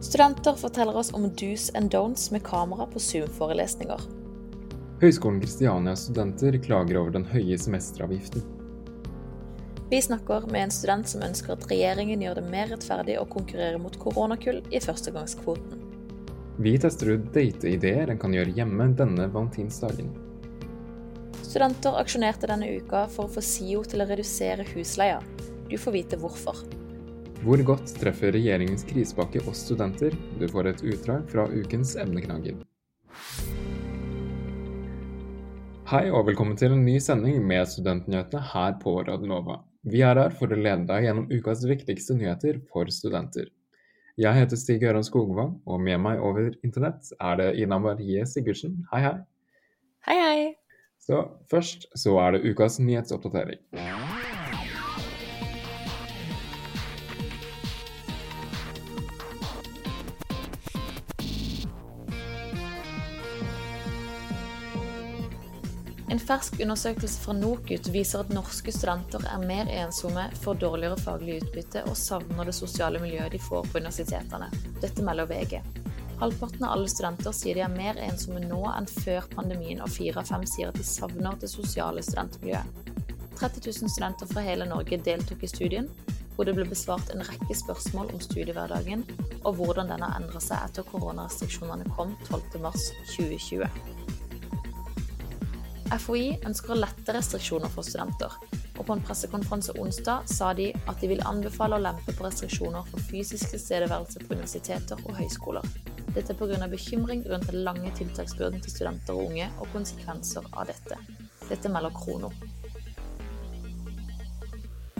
Studenter forteller oss om do's and don'ts med kamera på Zoom-forelesninger. Høgskolen Kristianias studenter klager over den høye semesteravgiften. Vi snakker med en student som ønsker at regjeringen gjør det mer rettferdig å konkurrere mot koronakull i førstegangskvoten. Vi tester ut dateideer en kan gjøre hjemme denne valentinsdagen. Studenter aksjonerte denne uka for å få SIO til å redusere husleia. Du får vite hvorfor. Hvor godt treffer regjeringens krisepakke oss studenter? Du får et utdrag fra ukens emneknagger. Hei og velkommen til en ny sending med Studentnyhetene her på Radionova. Vi er her for å lede deg gjennom ukas viktigste nyheter for studenter. Jeg heter Stig Øran Skogvang, og med meg over internett er det Ina Marie Sigurdsen. Hei, hei. Hei, hei. Så først så er det ukas nyhetsoppdatering. En fersk undersøkelse fra NOKUT viser at norske studenter er mer ensomme, får dårligere faglig utbytte og savner det sosiale miljøet de får på universitetene. Dette melder VG. Halvparten av alle studenter sier de er mer ensomme nå enn før pandemien, og fire av fem sier at de savner det sosiale studentmiljøet. 30 000 studenter fra hele Norge deltok i studien, hvor det ble besvart en rekke spørsmål om studiehverdagen og hvordan den har endret seg etter koronarestriksjonene kom 12.3.2020. FHI ønsker å lette restriksjoner for studenter, og på en pressekonferanse onsdag sa de at de vil anbefale å lempe på restriksjoner for fysisk tilstedeværelse på universiteter og høyskoler. Dette pga. bekymring rundt den lange tiltaksbyrden til studenter og unge, og konsekvenser av dette. Dette melder Krono.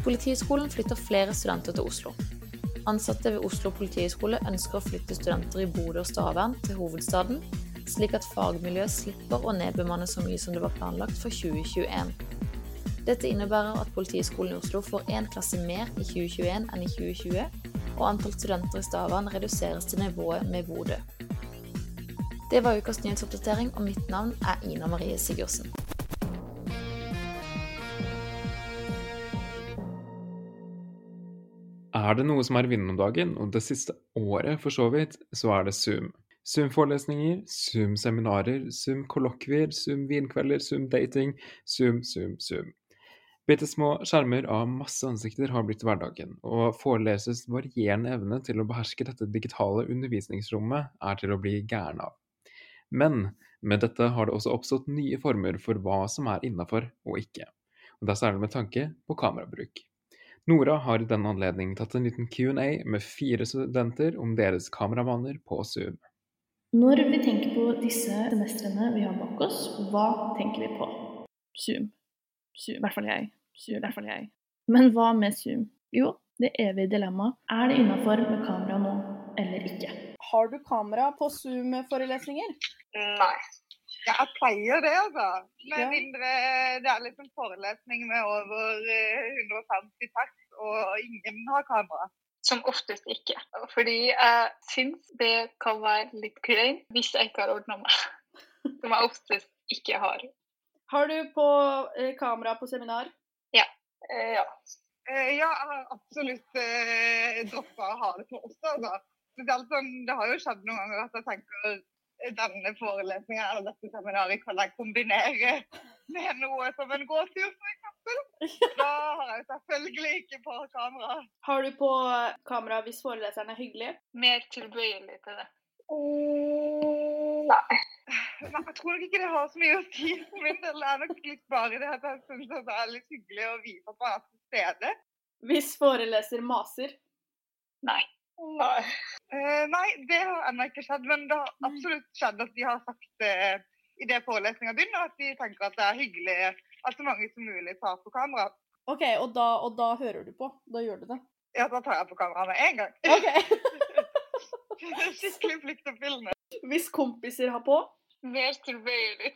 Politihøgskolen flytter flere studenter til Oslo. Ansatte ved Oslo politihøgskole ønsker å flytte studenter i Bodø og Stavern til hovedstaden, slik at fagmiljøet slipper å nedbemanne så mye som det var planlagt for 2021. Dette innebærer at Politihøgskolen i Oslo får én klasse mer i 2021 enn i 2020, og antall studenter i Stavern reduseres til nivået med Bodø. Det var ukas nyhetsoppdatering, og mitt navn er Ina Marie Sigurdsen. Er det noe som er vinnende om dagen, og det siste året for så vidt, så er det Zoom. Zoom-forelesninger, Zoom-seminarer, Zoom-kollokvier, Zoom-vinkvelder, Zoom-dating, Zoom, Zoom, Zoom. Bitte små skjermer av masse ansikter har blitt hverdagen, og foreleses varierende evne til å beherske dette digitale undervisningsrommet er til å bli gæren av. Men med dette har det også oppstått nye former for hva som er innafor og ikke, og det er særlig med tanke på kamerabruk. Nora har i denne anledning tatt en liten Q&A med fire studenter om deres kameravaner på Zoom. Når vi tenker på disse semestrene vi har bak oss, hva tenker vi på? Zoom. Zoom. I hvert fall jeg. Zoom. I hvert fall jeg. Men hva med Zoom? Jo, det evige dilemmaet. Er det innafor med kamera nå, eller ikke? Har du kamera på Zoom-forelesninger? Nei. Ja, jeg pleier det, altså. Med Ja. mindre det er liksom forelesning med over eh, 150 takk, og ingen har kamera. Som oftest ikke. Fordi jeg syns det kan være litt kleint hvis jeg ikke har ordna meg. Som jeg oftest ikke har. Har du på eh, kamera på seminar? Eh, ja. Eh, ja, jeg har absolutt eh, droppa å ha det på også, altså. Spesielt sånn, det har jo skjedd noen ganger at jeg tenker eh, denne forelesninga eller dette seminaret kan jeg kombinere med noe som en gåtur, f.eks. Da har jeg selvfølgelig ikke på kamera. Har du på kamera hvis foreleseren er hyggelig? Mer tilbøyelig til det. Mm, nei. Nei, Jeg tror nok ikke det har så mye å si for min del. Det er nok litt bare det at jeg syns det er litt hyggelig å vise at man er til stede. Hvis foreleser maser? Nei. Nei. Uh, nei, det har ennå ikke skjedd. Men det har absolutt skjedd at de har sagt uh, i det forelesninga begynner, at de tenker at det er hyggelig at så mange som mulig tar på kamera. OK, og da, og da hører du på? Da gjør du det? Ja, da tar jeg på kamera med en gang. OK. Skikkelig pliktoppfyllende. Hvis kompiser har på? Mer tilbøyelig.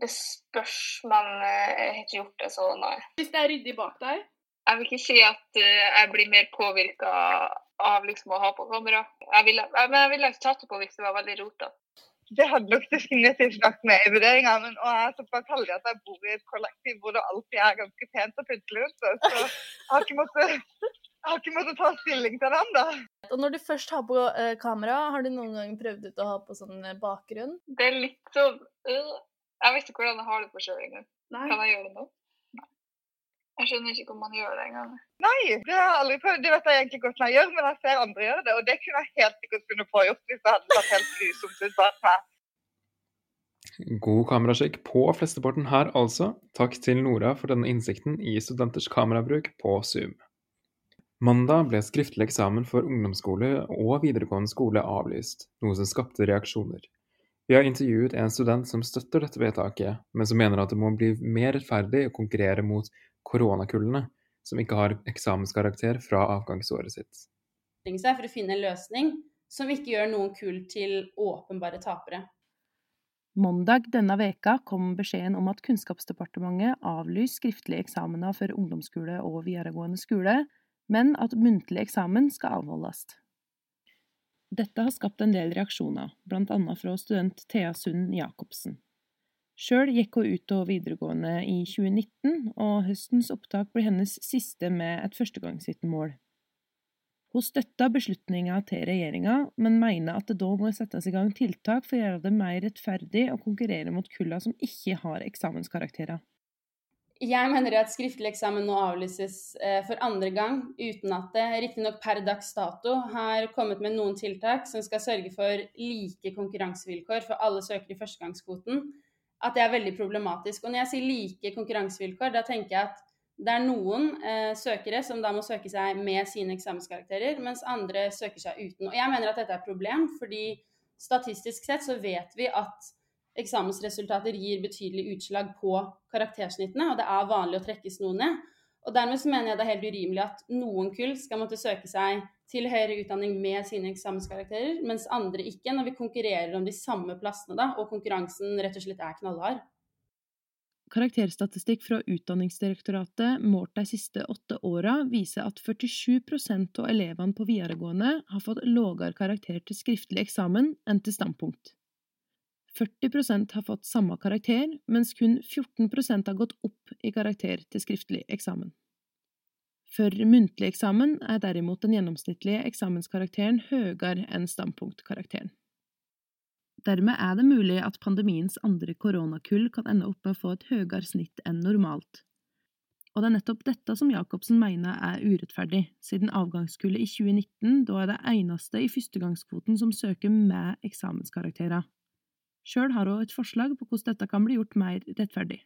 Det spørs, men jeg har ikke gjort det, så nei. Hvis det er ryddig bak deg? Jeg vil ikke si at eh, jeg blir mer påvirka av liksom å ha på kamera. Jeg ville, men jeg ville ikke tatt det på hvis det var veldig rotete. det hadde nok definitivt vært med i vurderinga. Men og jeg er såpass heldig at jeg bor i et kollektiv hvor det alltid er ganske pent og pyntelig rundt. Så så jeg har ikke måttet, jeg har ikke måttet ta stilling til den, da. Og når du først har på uh, kamera, har du noen gang prøvd ut å ha på sånn eh, bakgrunn? Det er litt sånn uh, Jeg vet ikke hvordan jeg har det på sjøl engang. Kan jeg gjøre det nå? Nei. Jeg skjønner ikke om man gjør det engang. Nei, det har jeg aldri prøvd. Det vet jeg egentlig godt hvordan jeg gjør, men jeg ser andre gjøre det. Og det kunne jeg helt sikkert funnet på å gjøre hvis jeg hadde tatt helt grusomt ut bak meg. God kamerasjekk på flesteparten her, altså. Takk til Nora for denne innsikten i studenters kamerabruk på Zoom. Mandag ble skriftlig eksamen for ungdomsskole og videregående skole avlyst, noe som skapte reaksjoner. Vi har intervjuet en student som støtter dette vedtaket, men som mener at det må bli mer rettferdig å konkurrere mot koronakullene, som ikke har eksamenskarakter fra avgangsåret sitt. seg for å finne en løsning som ikke gjør noen kull til åpenbare tapere. Mandag denne veka kom beskjeden om at Kunnskapsdepartementet avlyste skriftlige eksamener for ungdomsskole og videregående skole, men at muntlig eksamen skal avholdes. Dette har skapt en del reaksjoner, annet fra student Thea Sund Jacobsen. Sjøl gikk hun ut av videregående i 2019, og høstens opptak ble hennes siste med et førstegangsvitnemål. Hun støtta beslutninga til regjeringa, men mener at det da må settes i gang tiltak for å gjøre det mer rettferdig å konkurrere mot kulla som ikke har eksamenskarakterer. Jeg mener at skriftlig eksamen nå avlyses eh, for andre gang, uten at det riktignok per dags dato har kommet med noen tiltak som skal sørge for like konkurransevilkår for alle søkere i førstegangskvoten, at det er veldig problematisk. Og når jeg sier like konkurransevilkår, da tenker jeg at det er noen eh, søkere som da må søke seg med sine eksamenskarakterer, mens andre søker seg uten. Og jeg mener at dette er et problem, fordi statistisk sett så vet vi at eksamensresultater gir betydelig utslag på karaktersnittene, og det er vanlig å trekkes noe ned. Og dermed så mener jeg det er helt urimelig at noen kull skal måtte søke seg til høyere utdanning med sine eksamenskarakterer, mens andre ikke, når vi konkurrerer om de samme plassene da, og konkurransen rett og slett er knallhard. Karakterstatistikk fra Utdanningsdirektoratet målt de siste åtte åra viser at 47% av elevene på videregående har fått lavere karakter til skriftlig eksamen enn til standpunkt. 40% har fått samme karakter, mens kun 14% har gått opp i karakter til skriftlig eksamen. For muntlig eksamen er derimot den gjennomsnittlige eksamenskarakteren høyere enn standpunktkarakteren. Dermed er det mulig at pandemiens andre koronakull kan ende opp med å få et høyere snitt enn normalt. Og det er nettopp dette som Jacobsen mener er urettferdig, siden avgangskullet i 2019 da er det eneste i førstegangskvoten som søker med eksamenskarakterer. Sjøl har hun et forslag på hvordan dette kan bli gjort mer rettferdig.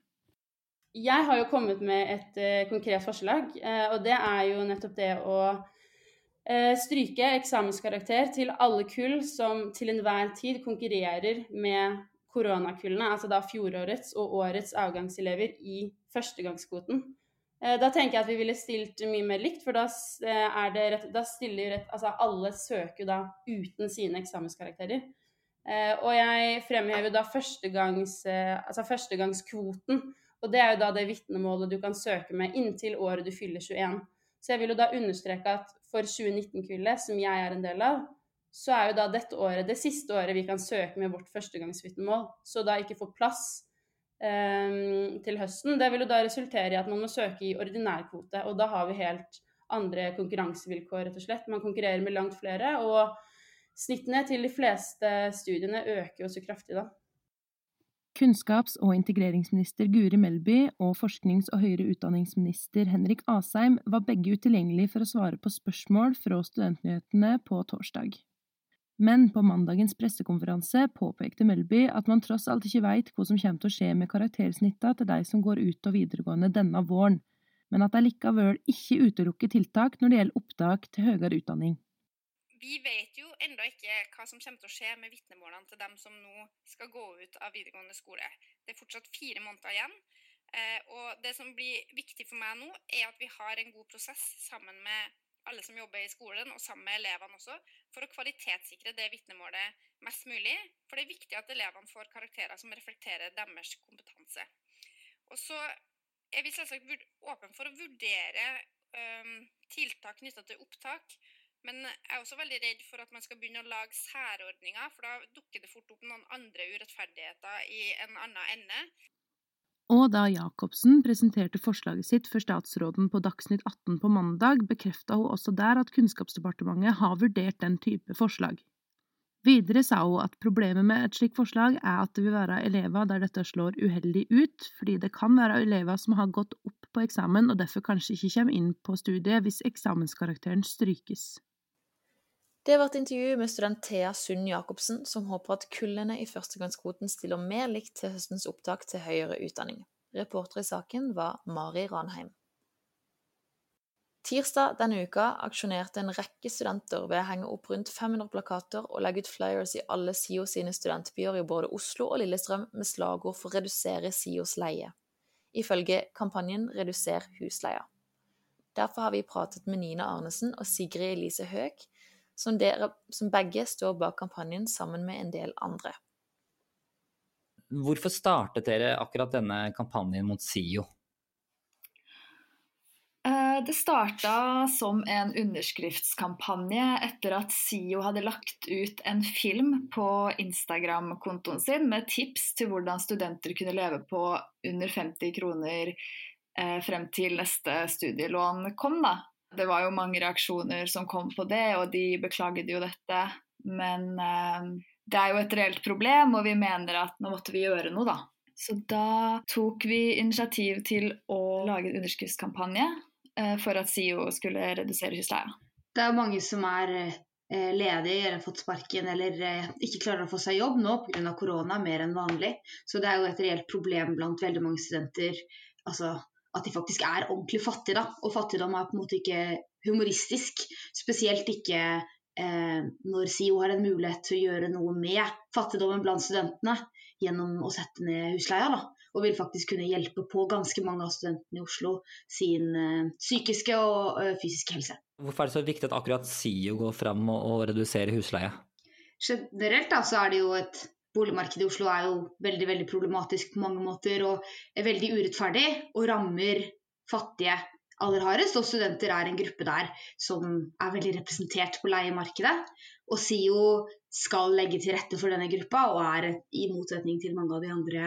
Jeg har jo kommet med et uh, konkret forslag, uh, og det er jo nettopp det å uh, stryke eksamenskarakter til alle kull som til enhver tid konkurrerer med koronakullene, altså da fjorårets og årets avgangselever i førstegangskvoten. Da tenker jeg at vi ville stilt mye mer likt, for da, rett, da stiller rett, altså alle søker da uten sine eksamenskarakterer. Eh, og jeg fremhever da førstegangs, eh, altså førstegangskvoten. Og det er jo da det vitnemålet du kan søke med inntil året du fyller 21. Så jeg vil jo da understreke at for 2019-kullet, som jeg er en del av, så er jo da dette året det siste året vi kan søke med vårt førstegangsvitnemål. Så da ikke få plass um, til høsten. Det vil jo da resultere i at man må søke i ordinærkvote. Og da har vi helt andre konkurransevilkår, rett og slett. Man konkurrerer med langt flere. og Snittene til de fleste studiene øker jo så kraftig, da. Kunnskaps- og integreringsminister Guri Melby og forsknings- og høyere utdanningsminister Henrik Asheim var begge utilgjengelige for å svare på spørsmål fra studentnyhetene på torsdag. Men på mandagens pressekonferanse påpekte Melby at man tross alt ikke veit hva som kommer til å skje med karaktersnitta til de som går ut av videregående denne våren, men at de likevel ikke utelukker tiltak når det gjelder opptak til høyere utdanning. Vi vet jo ennå ikke hva som kommer til å skje med vitnemålene til dem som nå skal gå ut av videregående skole. Det er fortsatt fire måneder igjen. Eh, og det som blir viktig for meg nå, er at vi har en god prosess sammen med alle som jobber i skolen, og sammen med elevene også, for å kvalitetssikre det vitnemålet mest mulig. For det er viktig at elevene får karakterer som reflekterer deres kompetanse. Og så er vi selvsagt åpne for å vurdere um, tiltak knytta til opptak Men jeg er også veldig redd for at man skal begynne å lage særordninger, for da dukker det fort opp noen andre urettferdigheter i en annen ende. Og da Jacobsen presenterte forslaget sitt for statsråden på Dagsnytt 18 på mandag, bekrefta hun også der at Kunnskapsdepartementet har vurdert den type forslag. Videre sa hun at problemet med et slikt forslag er at det vil være elever der dette slår uheldig ut, fordi det kan være elever som har gått opp på eksamen og derfor kanskje ikke kommer inn på studiet hvis eksamenskarakteren strykes. Det var et intervju med student Thea Sund Jacobsen, som håper at kullene i førstegangskvoten stiller mer likt til høstens opptak til høyere utdanning. Reporter i saken var Mari Ranheim. Tirsdag denne uka aksjonerte en rekke studenter ved å henge opp rundt 500 plakater og legge ut flyers i alle SIO sine studentbyer i både Oslo og Lillestrøm med slagord for å redusere SIOs leie, ifølge kampanjen Reduser husleia. Derfor har vi pratet med Nina Arnesen og Sigrid Elise Høek, som, dere, som begge står bak kampanjen sammen med en del andre. Hvorfor startet dere akkurat denne kampanjen mot SIO? Eh, Det starta som en underskriftskampanje etter at SIO hadde lagt ut en film på Instagram-kontoen sin med tips til hvordan studenter kunne leve på under 50 kroner eh, frem til neste studielån kom. Da. Det var jo mange reaksjoner som kom på det, og de beklaget jo dette. Men eh, det er jo et reelt problem, og vi mener at nå måtte vi gjøre noe, da. Så da tok vi initiativ til å lage en underskriftskampanje eh, for at SIO skulle redusere husleia. Det er mange som er eh, ledige eller har fått sparken eller eh, ikke klarer å få seg jobb nå pga. korona mer enn vanlig. Så det er jo et reelt problem blant veldig mange studenter altså, at de faktisk er ordentlig fattige. Da. Og fattigdom er på en måte ikke humoristisk. Spesielt ikke eh, når SIO har en mulighet til å gjøre noe med fattigdommen blant studentene gjennom å sette ned husleia. Da. Og vil faktisk kunne hjelpe på ganske mange av studentene i Oslo sin eh, psykiske og ø, fysiske helse. Hvorfor er det så viktig at akkurat SIO går fram og, og reduserer husleie? Generelt da, så er det jo et Boligmarkedet i Oslo er jo veldig veldig problematisk på mange måter og er veldig urettferdig og rammer fattige aller hardest. Og studenter er en gruppe der som er veldig representert på leiemarkedet. Og SIO skal legge til rette for denne gruppa og er i motsetning til mange av de andre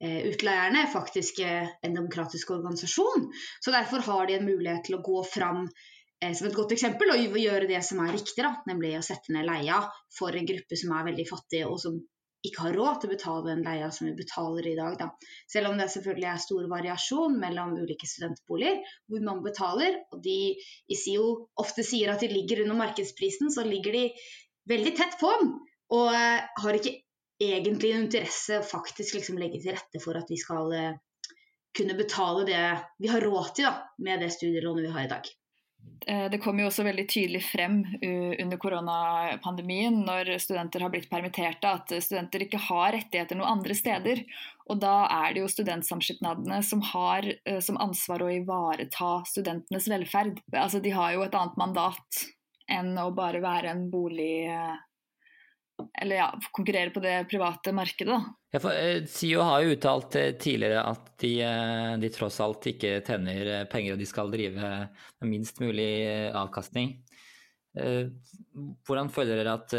eh, utleierne faktisk eh, en demokratisk organisasjon. Så derfor har de en mulighet til å gå fram eh, som et godt eksempel og gjøre det som er riktig, da, nemlig å sette ned leia for en gruppe som er veldig fattig og som ikke har råd til å betale den leia som vi betaler i dag. Da. Selv om det selvfølgelig er stor variasjon mellom ulike studentboliger hvor man betaler, og de i SIO ofte sier at de ligger under markedsprisen, så ligger de veldig tett på den. Og eh, har ikke egentlig en interesse å faktisk liksom legge til rette for at vi skal eh, kunne betale det vi har råd til da, med det studielånet vi har i dag. Eh, Det kom jo også veldig tydelig frem uh, under koronapandemien når studenter har blitt permitterte, at studenter ikke har rettigheter noen andre steder. Og da er det jo studentsamskipnadene som har uh, som ansvar å ivareta studentenes velferd. Altså De har jo et annet mandat enn å bare være en bolig... Eller ja, konkurrere på det private markedet, da. Eh, SIO har jo uttalt eh, tidligere at de, eh, de tross alt ikke tjener penger, og de skal drive med minst mulig avkastning. Hvordan føler dere at,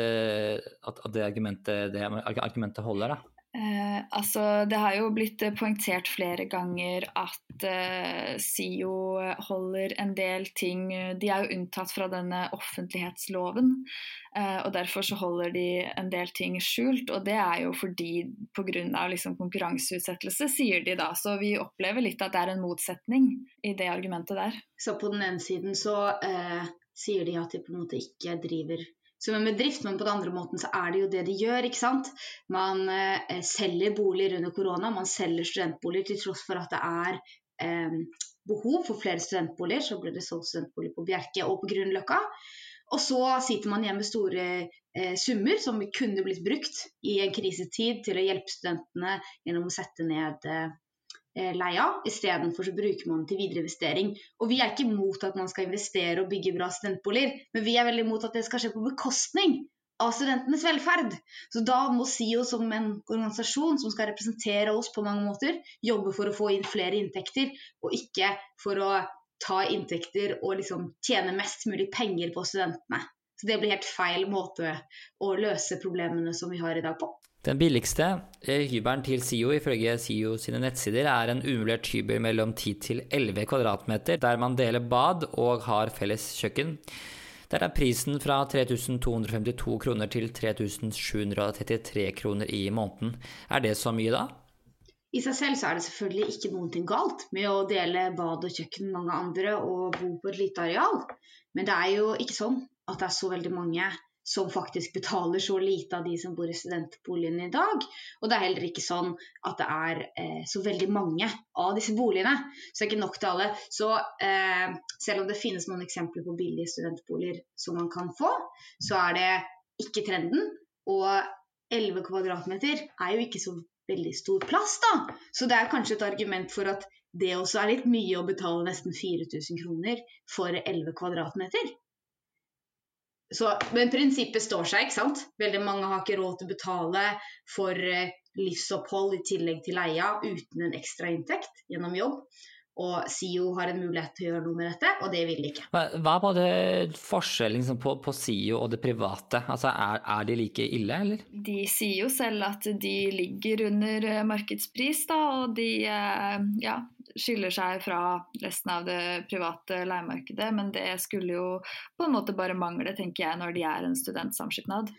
at det, argumentet, det argumentet holder, da? Eh, altså, det har jo blitt eh, poengtert flere ganger at eh, SIO holder en del ting De er jo unntatt fra denne offentlighetsloven, eh, og derfor så holder de en del ting skjult. Og det er jo fordi pga. Liksom konkurranseutsettelse, sier de da. Så vi opplever litt at det er en motsetning i det argumentet der. Så på den ene siden så eh, sier de at de på en måte ikke driver som en bedrift, men på den andre måten så er det jo det de gjør, ikke sant. Man eh, selger boliger under korona, man selger studentboliger til tross for at det er eh, behov for flere studentboliger. Så ble det solgt studentboliger på Bjerke og på Grünerløkka. Og så sitter man igjen med store eh, summer som kunne blitt brukt i en krisetid til å hjelpe studentene gjennom å sette ned eh, leia. Istedenfor så bruker man til videreinvestering. Og vi er ikke imot at man skal investere og bygge bra studentboliger, men vi er veldig imot at det skal skje på bekostning av studentenes velferd. Så da må SIO som en organisasjon som skal representere oss på mange måter, jobbe for å få inn flere inntekter, og ikke for å ta inntekter og liksom tjene mest mulig penger på studentene. Så det blir helt feil måte å løse problemene som vi har i dag på. Den billigste eh, hybelen til SIO ifølge SIO sine nettsider er en umøblert hybel mellom 10 til 11 kvadratmeter, der man deler bad og har felles kjøkken. Der er prisen fra 3252 kroner til 3733 kroner i måneden. Er det så mye da? I seg selv så er det selvfølgelig ikke noe galt med å dele bad og kjøkken med mange andre og bo på et lite areal, men det er jo ikke sånn at det er så veldig mange som faktisk betaler så lite av de som bor i studentboligene i dag. Og det er heller ikke sånn at det er eh, så veldig mange av disse boligene. Så det er ikke nok til alle. Så eh, selv om det finnes noen eksempler på billige studentboliger som man kan få, så er det ikke trenden. Og 11 kvadratmeter er jo ikke så veldig stor plass, da. Så det er kanskje et argument for at det også er litt mye å betale nesten 4000 kroner for 11 kvadratmeter. Så, men prinsippet står seg, ikke sant. Veldig mange har ikke råd til å betale for eh, livsopphold i tillegg til leia uten en ekstra inntekt gjennom jobb. Og SIO har en mulighet til å gjøre noe med dette, og det vil de ikke. Hva er både forskjellen liksom, på, på SIO og det private? Altså, er, er de like ille, eller? De sier jo selv at de ligger under eh, markedspris, da, og de eh, ja, skiller seg fra resten av det private leiemarkedet. Men det skulle jo på en måte bare mangle, tenker jeg, når de er en studentsamskipnad.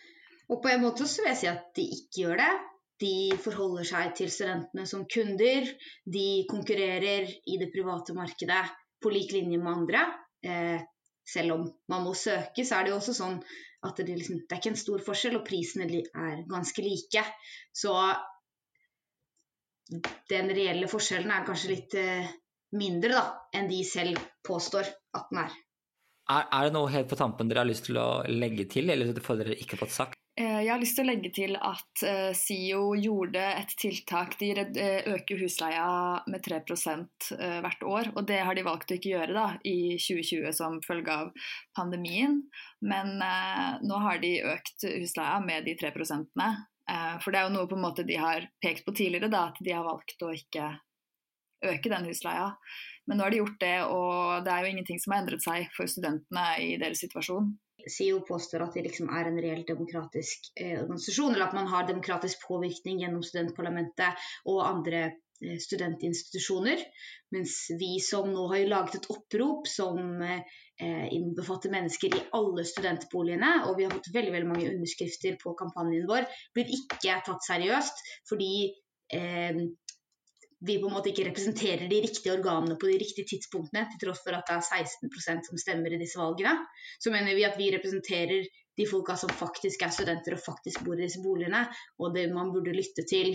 Og på en måte så vil jeg si at de ikke gjør det. De forholder seg til studentene som kunder. De konkurrerer i det private markedet på lik linje med andre. Eh, selv om man må søke, så er det jo også sånn at det, liksom, det er ikke en stor forskjell, og prisene er ganske like. Så den reelle forskjellen er kanskje litt eh, mindre da, enn de selv påstår at den er. er. Er det noe helt på tampen dere har lyst til å legge til, eller får dere ikke fått sagt? Eh, Jeg har lyst til å legge til at eh, SIO gjorde et tiltak. De eh, øker husleia med 3 eh, hvert år. Og det har de valgt å ikke gjøre da, i 2020 som følge av pandemien. Men nå har de økt husleia med de 3 prosentene. Eh, for det er jo noe på en måte de har pekt på tidligere, da, at de har valgt å ikke øke den husleia. Men nå har de gjort det, og det er jo ingenting som har endret seg for studentene i deres situasjon. SIO påstår at de liksom er en reelt demokratisk eh, organisasjon, eller at man har demokratisk påvirkning gjennom studentparlamentet og andre eh, studentinstitusjoner. Mens vi som nå har laget et opprop som eh, innbefatter mennesker i alle studentboligene, og vi har fått veldig, veldig mange underskrifter på kampanjen vår, blir ikke tatt seriøst fordi eh, vi på en måte ikke representerer de riktige organene på de riktige tidspunktene, til tross for at det er 16% som stemmer i disse valgene. Så mener vi at vi representerer de folka som faktisk er studenter og faktisk bor i disse boligene, og det, man burde lytte til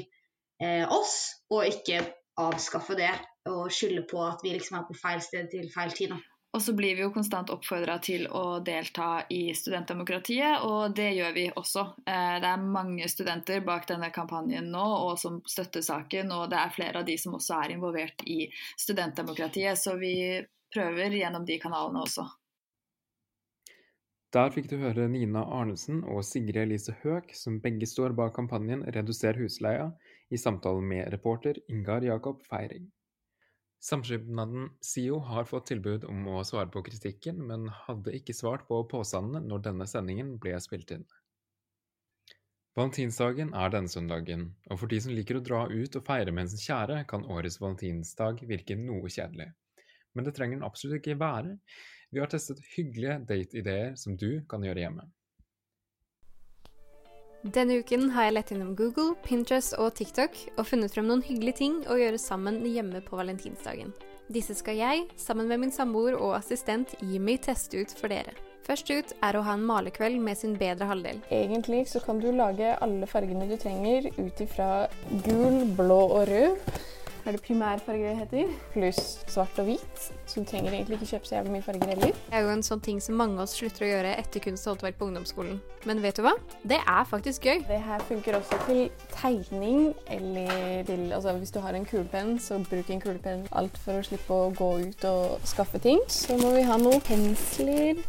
eh, oss, og ikke avskaffe det og skylde på at vi liksom er på feil sted til feil tid. Da. Og så blir vi jo konstant oppfordra til å delta i studentdemokratiet, og det gjør vi også. Eh, Det er mange studenter bak denne kampanjen nå og som støtter saken, og det er flere av de som også er involvert i studentdemokratiet, så vi prøver gjennom de kanalene også. Der fikk du høre Nina Arnesen og Sigrid Elise Høek, som begge står bak kampanjen Reduser husleia, i samtale med reporter Ingar Jakob Feiring. Samskipnaden SIO har fått tilbud om å svare på kritikken, men hadde ikke svart på påstandene når denne sendingen ble spilt inn. Valentinsdagen er denne søndagen, og for de som liker å dra ut og feire med sin kjære, kan årets valentinsdag virke noe kjedelig. Men det trenger den absolutt ikke være. Vi har testet hyggelige dateideer som du kan gjøre hjemme. Denne uken har jeg lett innom Google, Pinterest og TikTok og funnet frem noen hyggelige ting å gjøre sammen hjemme på valentinsdagen. Disse skal jeg, sammen med min samboer og assistent Jimmy, teste ut for dere. Først ut er å ha en malekveld med sin bedre halvdel. Egentlig så kan du lage alle fargene du trenger ut ifra gul, blå og rød. Er det primærfarger det heter? Pluss svart og hvit. Så du trenger egentlig ikke kjøpe så jævlig mye farger heller. Det er jo en sånn ting som mange av oss slutter å gjøre etter kunst og håndverk på ungdomsskolen. Men vet du hva? Det er faktisk gøy. Det her funker også til tegning, eller til altså Hvis du har en kulepenn, så bruk en kulepenn. Alt for å slippe å gå ut og skaffe ting. Så må vi ha noen pensler.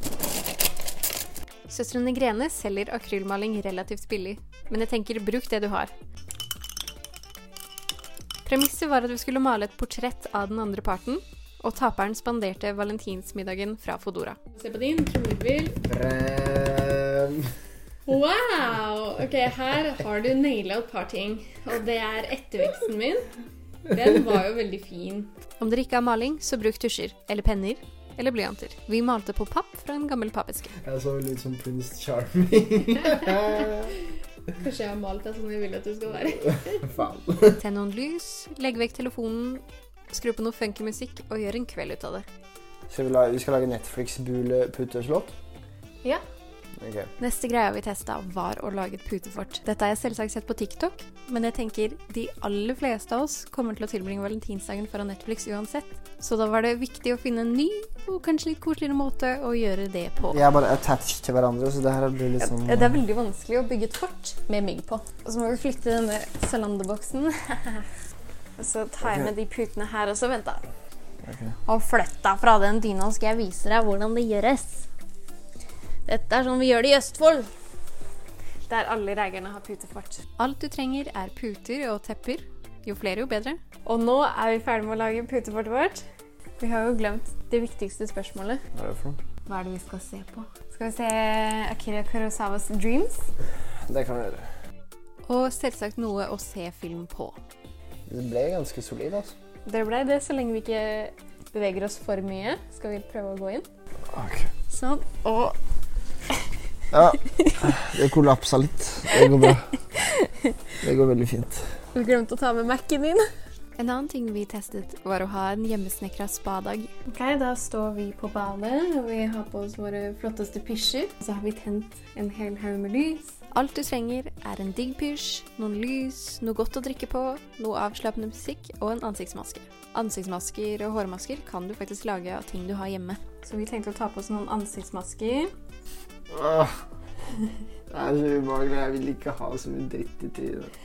Søstrene Grene selger akrylmaling relativt billig, men jeg tenker bruk det du har. Premisset var at vi skulle male et portrett av den andre parten, og taperen spanderte valentinsmiddagen fra Fodora. Se på din trommevirvel. Wow! Ok, her har du naila et par ting. Og det er etterveksten min. Den var jo veldig fin. Om dere ikke har maling, så bruk tusjer eller penner eller blyanter. Vi malte på papp fra en gammel pappeske. Jeg så litt som Prince Charming. Kanskje jeg har malt deg sånn jeg vil at du skal være. Faen. Tenn noen lys, legg vekk telefonen, skru på noe funky musikk og gjør en kveld ut av det. Skal vi, la, vi skal lage Netflix-bule-puteslott? Ja. Ok. Neste greia vi testa, var å lage et putefort. Dette har jeg selvsagt sett på TikTok, men jeg tenker de aller fleste av oss kommer til å tilbringe valentinsdagen foran Netflix uansett. Så da var det viktig å finne en ny og kanskje litt koseligere måte å gjøre det på. Vi er bare attached til hverandre, så det her blir liksom ja, Det er veldig vanskelig å bygge et fort med mygg på. Og så må vi flytte denne Zalando-boksen. og så tar jeg med de putene her også. Vent, da. Okay. Og flytt deg fra den dyna, skal jeg vise deg hvordan det gjøres. Dette er sånn vi gjør det i Østfold. Der alle reigerne har putefart. Alt du trenger er puter og tepper. Jo flere, jo bedre. Og nå er vi ferdig med å lage putefortet vårt. Vi har jo glemt det viktigste spørsmålet. Hva er det for noe? Hva er det vi skal se på? Skal vi se Akira Kurosawas 'Dreams'? Det kan vi gjøre. Og selvsagt noe å se film på. Det ble ganske solid, altså. Det ble det, så lenge vi ikke beveger oss for mye. Skal vi prøve å gå inn? Ok. Sånn. Og Ja, det kollapsa litt. Det går bra. Det går veldig fint. Du glemte å ta med Mac-en din. En annen ting vi testet, var å ha en hjemmesnekra spadag. Ok, Da står vi på badet, og vi har på oss våre flotteste pysjer. Så har vi tent en hel haug med lys. Alt du trenger, er en digg pysj, noen lys, noe godt å drikke på, noe avslappende musikk og en ansiktsmaske. Ansiktsmasker og hårmasker kan du faktisk lage av ting du har hjemme. Så vi tenkte å ta på oss noen ansiktsmasker. Det er så ubehagelig. Jeg vil ikke ha så mye dritt i trynet.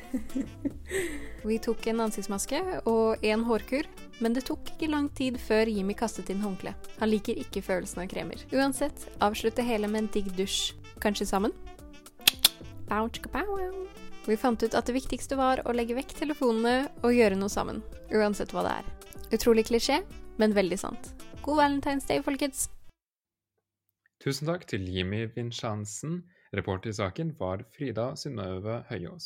Vi tok en ansiktsmaske og en hårkur, men det tok ikke lang tid før Jimmy kastet inn håndkle. Han liker ikke følelsen av kremer. Uansett, avslutte hele med en digg dusj. Kanskje sammen? Vi fant ut at det viktigste var å legge vekk telefonene og gjøre noe sammen. Uansett hva det er. Utrolig klisjé, men veldig sant. God Valentine's Day, folkens! Tusen takk til Jimmy Vinchansen. Reporter i saken var Frida Synnøve Høyås.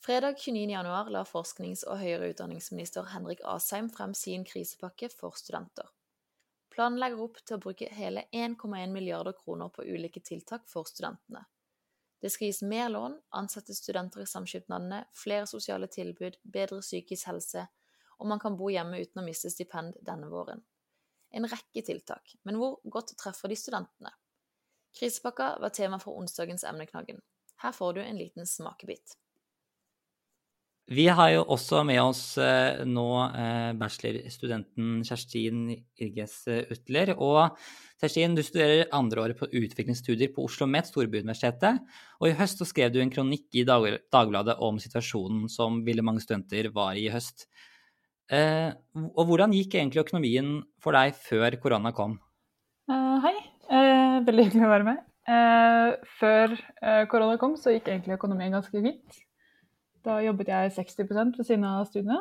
Fredag 29.1 la forsknings- og høyere utdanningsminister Henrik Asheim frem sin krisepakke for studenter. Planen legger opp til å bruke hele 1,1 milliarder kroner på ulike tiltak for studentene. Det skal gis mer lån, ansette studenter i samskipnadene, flere sosiale tilbud, bedre psykisk helse, og man kan bo hjemme uten å miste stipend denne våren. En rekke tiltak, men hvor godt treffer de studentene? Krisepakka var tema for onsdagens emneknaggen. Her får du en liten smakebit. Vi har jo også med oss eh, nå eh, bachelorstudenten Kjerstin Irges eh, Utler. Og Kjerstin, du studerer andreåret på utviklingsstudier på Oslo Met, Storbyuniversitetet. Og i høst så skrev du en kronikk i Dagbladet om situasjonen som ville mange studenter var i i høst. Eh, og hvordan gikk egentlig økonomien for deg før korona kom? Uh, hei. Uh, veldig hyggelig å være med. Uh, før korona kom, så gikk egentlig økonomien ganske fint. Da jobbet jeg 60 ved siden av studiene,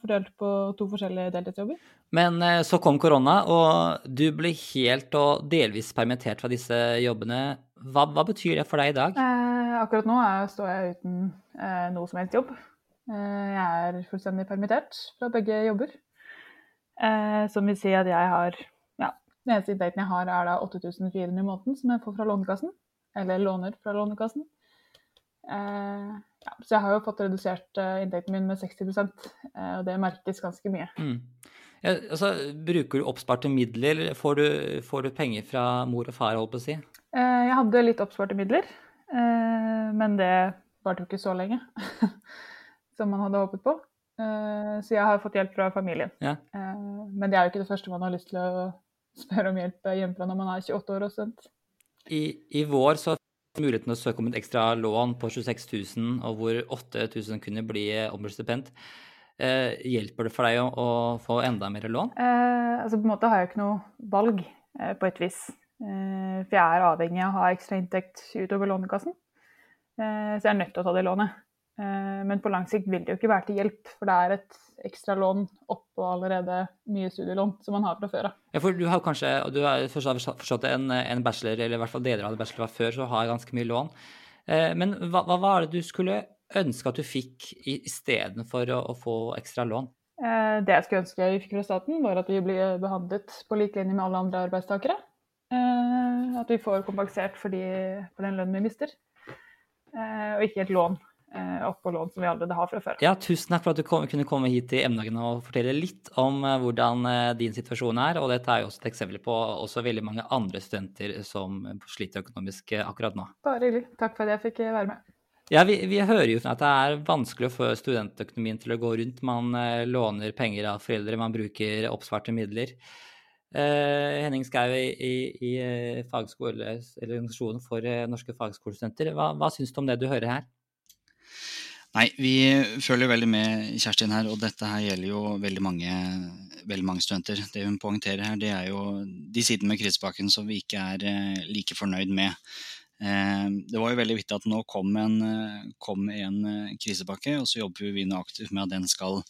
fordelt på to forskjellige deltidsjobber. Men så kom korona, og du ble helt og delvis permittert fra disse jobbene. Hva, hva betyr det for deg i dag? Akkurat nå er, står jeg uten noe som helst jobb. Eh, jeg er fullstendig permittert fra begge jobber. Eh, som vil si at jeg har ja, Den eneste inntekten jeg har, er da 8400 i måneden som jeg får fra Lånekassen. Eller låner fra Lånekassen. Eh, ja, så jeg har jo fått redusert inntekten min med 60 eh, og det merkes ganske mye. Mm. Ja, altså, bruker du oppsparte midler, eller får du, får du penger fra mor og far, holdt på å si? Jeg hadde litt oppsparte midler, men det varte jo ikke så lenge som man hadde håpet på. Eh, så jeg har fått hjelp fra familien. Ja. Eh, men det er jo ikke det første man har lyst til å spørre om hjelp hjemmefra når man er 28 år og student. I, I vår så fikk muligheten å søke om et ekstra lån på 26 000, og hvor 8000 kunne bli ombudsstipend. Eh, hjelper det for deg å, å få enda mer lån? Eh, altså på en måte har jeg ikke noe valg, eh, på et vis. Eh, for jeg er avhengig av å ha ekstra inntekt utover Lånekassen. Eh, så jeg er nødt til å ta det lånet. Eh, Men på lang sikt vil det jo ikke være til hjelp, for det er et ekstra lån oppå allerede mye studielån som man har fra før av. Ja, for du har kanskje, og du har forstått, en, en bachelor, eller i hvert fall deler av en bachelor fra før, så har ganske mye lån. Eh, Men hva, hva var det du skulle ønske at du fikk i- istedenfor å, å få ekstra lån? Eh, Det jeg skulle ønske vi fikk fra staten, var at vi blir behandlet på lik linje med alle andre arbeidstakere. At vi får kompensert for, de, for den lønnen vi mister, og ikke et lån eh, lån som vi allerede har fra før. Ja, tusen takk for at du kom, kunne komme hit til emnedagene og fortelle litt om eh, hvordan eh, din situasjon er. Og dette er jo også et eksempel på også veldig mange andre studenter som sliter økonomisk akkurat nå. Bare hyggelig. Takk for at jeg fikk være med. Ja, vi, vi hører jo at det er vanskelig å få studentøkonomien til å gå rundt. Man låner penger av foreldre, man bruker oppsvarte midler. Eh, Henning Skau i, i, i organisasjonen for norske fagskolestudenter, hva, hva syns du om det du hører her? Nei, vi følger veldig med Kjerstin her, og dette her gjelder jo veldig mange, veldig mange studenter. Det hun poengterer her, det er jo de sidene med krisepakken som vi ikke er eh, like fornøyd med. Eh, det var jo veldig viktig at nå kom en, kom en eh, krisepakke, og så jobber vi nå aktivt med at den skal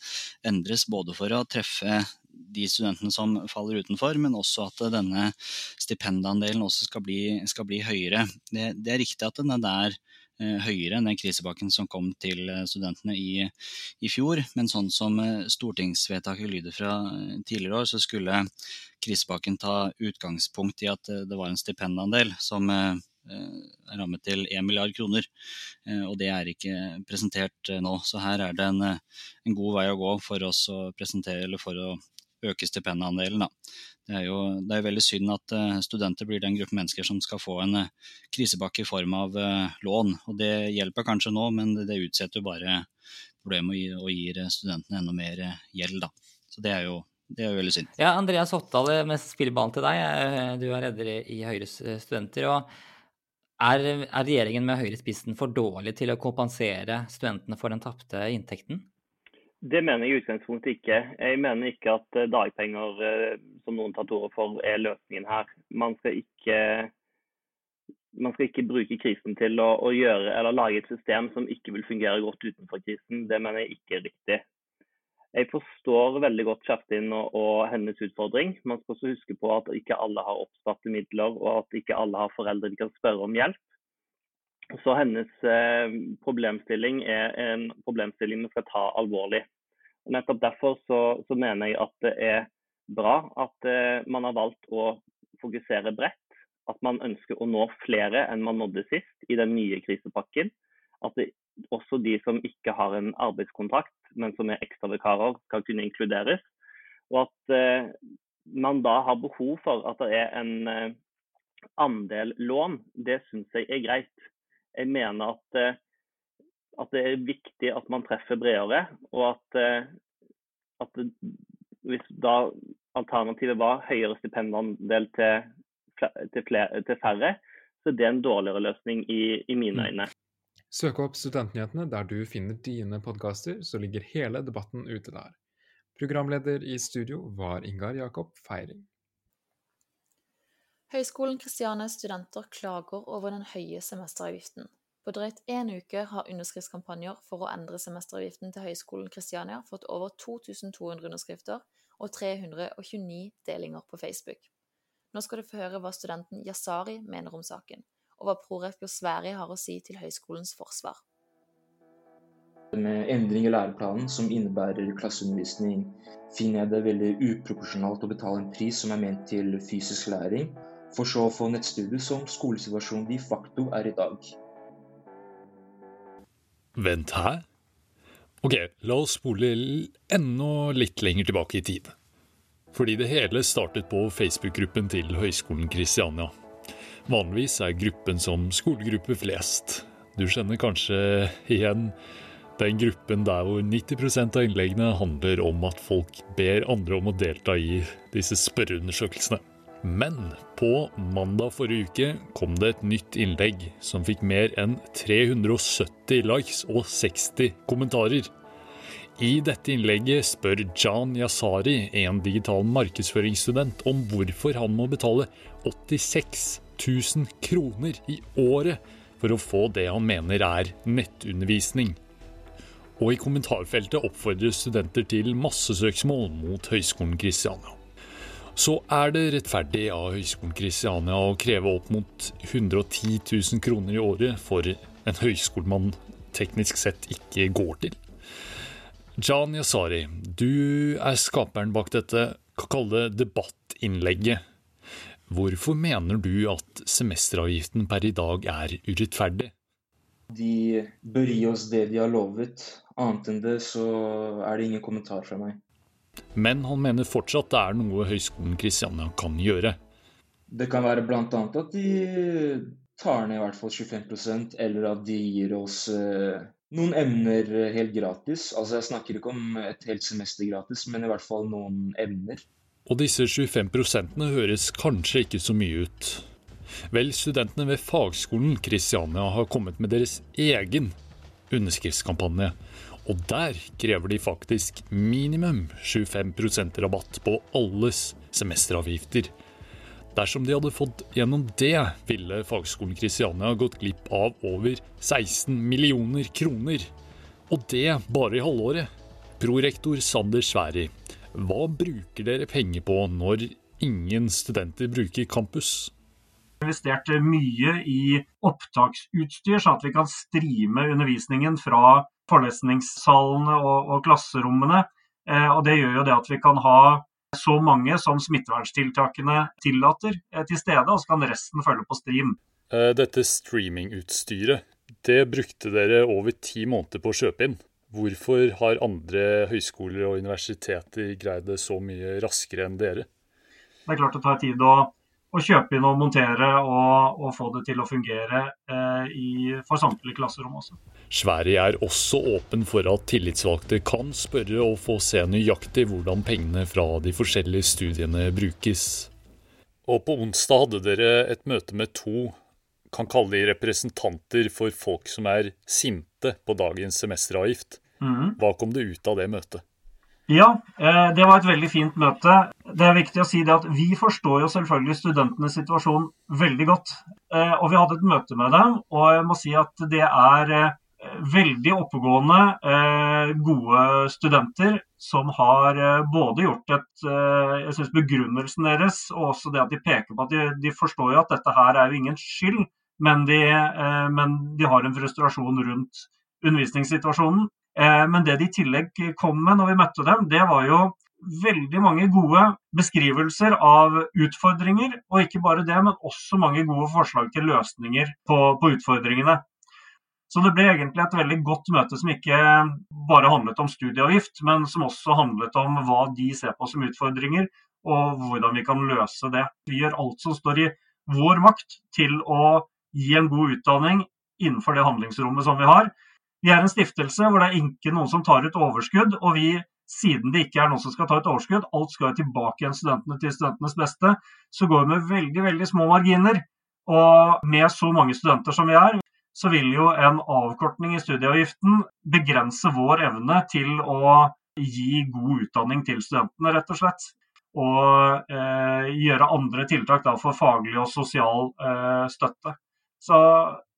endres, både for å treffe de studentene som faller utenfor, men også at denne stipendandelen også skal bli, skal bli høyere. Det, det er riktig at den er der høyere enn den krisepakken som kom til eh, studentene i, i fjor. Men sånn som eh, stortingsvedtaket lyder fra eh, tidligere år, så skulle krisepakken ta utgangspunkt i at eh, det var en stipendandel som eh, eh, rammet til 1 milliard kroner. Eh, Og det er ikke presentert eh, nå. Så her er det en, eh, en god vei å gå for oss å presentere, eller for å øke stipendandelen. Da. Det er jo det er veldig synd at eh, studenter blir den gruppen mennesker som skal få en eh, krisepakke i form av eh, lån. Og det hjelper kanskje nå, men det, utsetter jo bare problemet og gir, studentene enda mer gjeld. Da. Så det er jo det er veldig synd. Ja, Andreas Oppdal, med spillebanen til deg. Du er leder i- Høyres studenter. og er, er regjeringen med Høyre i spissen for dårlig til å kompensere studentene for den tapte inntekten? Det mener jeg i utgangspunktet ikke. Jeg mener ikke at eh, dagpenger, eh, som noen tar til orde for, er løsningen her. Man skal ikke, man skal ikke bruke krisen til å, å gjøre, eller lage et system som ikke vil fungere godt utenfor krisen. Det mener jeg ikke er riktig. Jeg forstår veldig godt Kjerstin og, og hennes utfordring. Man skal også huske på at ikke alle har oppsparte midler, og at ikke alle har foreldre de kan spørre om hjelp. Så hennes eh, problemstilling er en problemstilling vi skal ta alvorlig. Og nettopp derfor så, så mener jeg at det er bra at eh, man har valgt å fokusere bredt. At man ønsker å nå flere enn man nådde sist i den nye krisepakken. At det, også de som ikke har en arbeidskontrakt, men som er ekstravikarer, skal kunne inkluderes. Og at eh, man da har behov for at det er en eh, andel lån, det syns jeg er greit. Jeg mener at, eh, at det er viktig at man treffer bredere, og at, eh, at hvis da alternativet var høyere stipendandel til, til, flere, til færre, så er det en dårligere løsning i, i mine øyne. Søk opp Studentnyhetene der du finner dine podkaster, så ligger hele debatten ute der. Programleder i studio var Ingar Jakob Feiring. Høgskolen Kristianias studenter klager over den høye semesteravgiften. På drøyt én uke har underskriftskampanjer for å endre semesteravgiften til Høgskolen Kristiania fått over 2200 underskrifter og 329 delinger på Facebook. Nå skal du få høre hva studenten Yasari mener om saken, og hva prorektor Sverige har å si til høyskolens forsvar. Med endring i læreplanen som innebærer klasseundervisning, finner jeg det veldig uproporsjonalt å betale en pris som er ment til fysisk læring, for så å få nettstudiet som skolesituasjonen de facto er i dag. Vent, her? Ok, la oss spole enda litt lenger tilbake i tid. Fordi det hele startet på Facebook-gruppen til Høgskolen Kristiania. Vanligvis er gruppen som skolegruppe flest. Du kjenner kanskje igjen den gruppen der hvor 90% av innleggene handler om at folk ber andre om å delta i disse spørreundersøkelsene. Men på mandag forrige uke kom det et nytt innlegg som fikk mer enn 370 likes og 60 kommentarer. I dette innlegget spør Jan Yasari, en digital markedsføringsstudent, om hvorfor han må betale 86 000 kroner i året for å få det han mener er nettundervisning. Og i kommentarfeltet oppfordrer studenter til massesøksmål mot Høgskolen Kristiania. Så er det rettferdig av Høgskolen Kristiania å kreve opp mot 110 000 kroner i året for en høyskole man teknisk sett ikke går til. Jan Yasari, du er skaperen bak dette, kan debattinnlegget. Hvorfor mener du at semesteravgiften per i dag er urettferdig? De bør gi oss det de har lovet. Annet enn det så er det ingen kommentar fra meg. Men han mener fortsatt det er noe Høgskolen Kristiania kan gjøre. Det kan være bl.a. at de tar ned i hvert fall 25% eller at de gir oss eh, noen emner helt gratis. Altså Jeg snakker ikke om et helt semester gratis, men i hvert fall noen emner. Og disse 25% høres kanskje ikke så mye ut. Vel, studentene ved Fagskolen Kristiania har kommet med deres egen underskriftskampanje. Og der krever de faktisk minimum 25% rabatt på alles semesteravgifter. Dersom de hadde fått gjennom det, ville Fagskolen Kristiania gått glipp av over 16 millioner kroner. Og det bare i halvåret. Prorektor Sander Sværi, hva bruker dere penger på når ingen studenter bruker campus? Vi har investert mye i opptaksutstyr, så at vi kan streame undervisningen fra forelesningssalene og, og klasserommene. Eh, og Det gjør jo det at vi kan ha så mange som smitteverntiltakene tillater eh, til stede, og så kan resten følge på stream. Eh, Dette streamingutstyret, det brukte dere over ti måneder på å kjøpe inn. Hvorfor har andre høyskoler og universiteter greid det så mye raskere enn dere? Det er klart det tar tid å å kjøpe inn og montere og, og få det til å fungere eh, i, for samtlige klasserom også. Sverige er også åpen for at tillitsvalgte kan spørre og få se nøyaktig hvordan pengene fra de forskjellige studiene brukes. Og på onsdag hadde dere et møte med to kan kalle de representanter for folk som er sinte på dagens semesteravgift. Mhm. Hva kom det ut av det møtet? Ja, eh, det var et veldig fint møte. Det er viktig å si det at Vi forstår jo selvfølgelig studentenes situasjon veldig godt. Eh, Og Vi hadde et møte med dem, og jeg må si at det er eh, veldig oppegående, eh, gode studenter som har eh, både gjort et eh, Jeg syns begrunnelsen deres, og også det at de peker på at de, de forstår jo at dette her er jo ingen skyld, men de, men de har en frustrasjon rundt undervisningssituasjonen. Men det de i tillegg kom med når vi møtte dem, det var jo veldig mange gode beskrivelser av utfordringer. Og ikke bare det, men også mange gode forslag til løsninger på, på utfordringene. Så det ble egentlig et veldig godt møte som ikke bare handlet om studieavgift, men som også handlet om hva de ser på som utfordringer, og hvordan vi kan løse det. Vi gjør alt som står i vår makt til å gi en god utdanning innenfor det handlingsrommet som vi har. Vi er en stiftelse hvor det er ikke noen som tar ut overskudd. Og vi, siden det ikke er noen som skal ta ut overskudd, alt skal jo tilbake igjen studentene til studentenes beste, så går vi med veldig, veldig små marginer. Og med så mange studenter som vi er, så vil jo en avkortning i studieavgiften begrense vår evne til å gi god utdanning til studentene, rett og slett. Og eh, gjøre andre tiltak da, for faglig og sosial eh, støtte. Så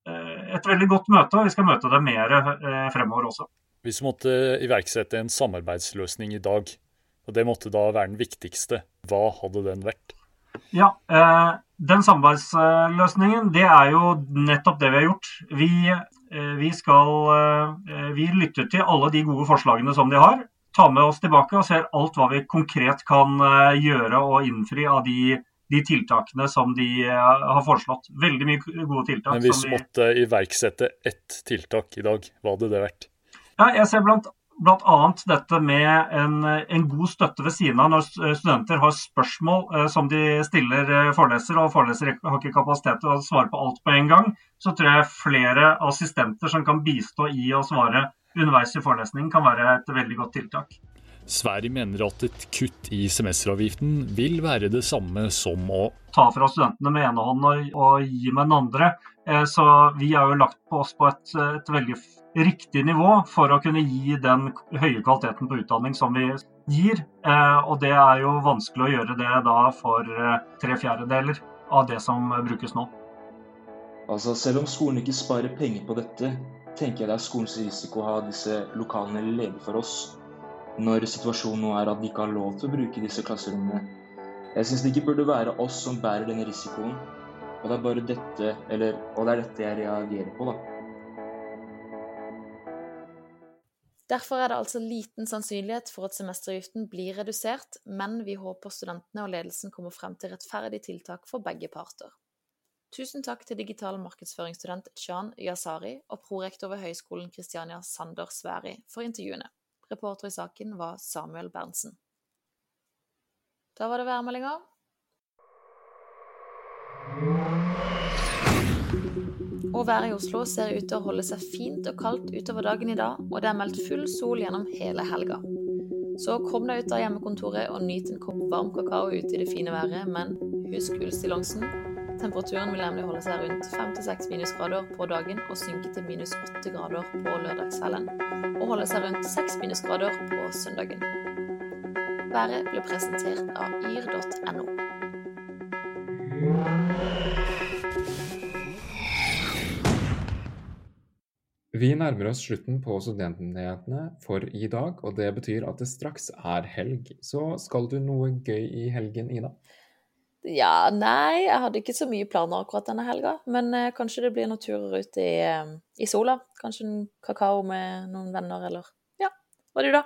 eh, et veldig godt møte, og vi skal møte det mer eh, fremover også. Hvis du måtte iverksette en samarbeidsløsning i dag, og det måtte da være den viktigste, hva hadde den vært? Ja, eh, Den samarbeidsløsningen, det er jo nettopp det vi har gjort. Vi, eh, vi, skal, eh, vi lytter til alle de gode forslagene som de har. Tar med oss tilbake og ser alt hva vi konkret kan eh, gjøre og innfri av de, de tiltakene som de har foreslått. Veldig mye gode tiltak. Men hvis vi, måtte iverksette ett tiltak i dag, hva hadde det vært? Ja, jeg ser blant, annet dette med en, en god støtte ved siden av når studenter har spørsmål eh, som de stiller eh, foreleser, og foreleser har ikke kapasitet til å svare på alt på en gang. Så tror jeg flere assistenter som kan bistå i å svare underveis i forelesningen, kan være et veldig godt tiltak. Sverige mener at et kutt i semesteravgiften vil være det samme som å ta fra studentene med ene hånd og, og gi med den andre. Eh, Så vi har jo lagt på oss på et, et veldig riktig nivå for å kunne gi den høye kvaliteten på utdanning som vi gir. Eh, Og det er jo vanskelig å gjøre det da for eh, tre fjerdedeler av det som brukes nå. Altså, selv om skolen ikke sparer penger på dette, tenker jeg det er skolens risiko å ha disse lokalene ledige for oss, når situasjonen nå er at de ikke har lov til å bruke disse klasserommene. Jeg syns det ikke burde være oss som bærer denne risikoen, og det er bare dette, eller, og det er dette jeg reagerer på, da. Derfor er det altså liten sannsynlighet for at semesteravgiften blir redusert, men vi håper studentene og ledelsen kommer frem til rettferdige tiltak for begge parter. Tusen takk til digital markedsføringsstudent Chan Yasari og prorektor ved Høgskolen Kristiania Sander Sværi for intervjuene. Reporter i saken var Samuel Berntsen. Da var det værmeldinger. Og været i Oslo ser ut til å holde seg fint og kaldt utover dagen i dag, og det er meldt full sol gjennom hele helga. Så kom deg ut av hjemmekontoret og nyt en kopp varm kakao ute i det fine været, men husk ullstillongsen. Temperaturen vil nemlig holde seg rundt 5-6 minusgrader på dagen og synke til minus 8 grader på lørdagskvelden, og holde seg rundt 6 minusgrader på søndagen. Været ble presentert av yr.no. Vi nærmer oss slutten på Studentnyhetene for i dag, og det betyr at det straks er helg. Så skal du noe gøy i helgen, Ida? Ja, nei, jeg hadde ikke så mye planer akkurat denne helga, men eh, kanskje det blir noen turer ut i, eh, i sola. Kanskje en kakao med noen venner, eller Ja. Hva er du, da?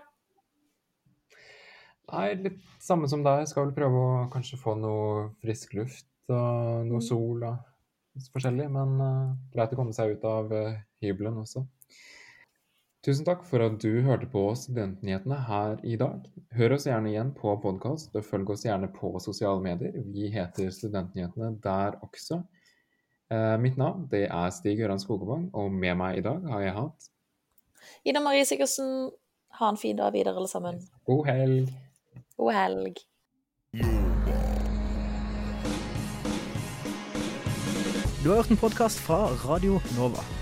Nei, litt samme som deg. Skal vel prøve å kanskje få noe frisk luft og noe sol og forskjellig. Men uh, greit å komme seg ut av uh, hybelen også. Tusen takk for at du hørte på Studentnyhetene her i dag. Hør oss gjerne igjen på podkast, og følg oss gjerne på sosiale medier. Vi heter Studentnyhetene der også. Eh, mitt navn det er Stig Gøran Skogevang, og med meg i dag har jeg hatt Ida Marie Sigurdsen, ha en fin dag videre, alle sammen. God helg. God helg. Du har hørt en podkast fra Radio Nova.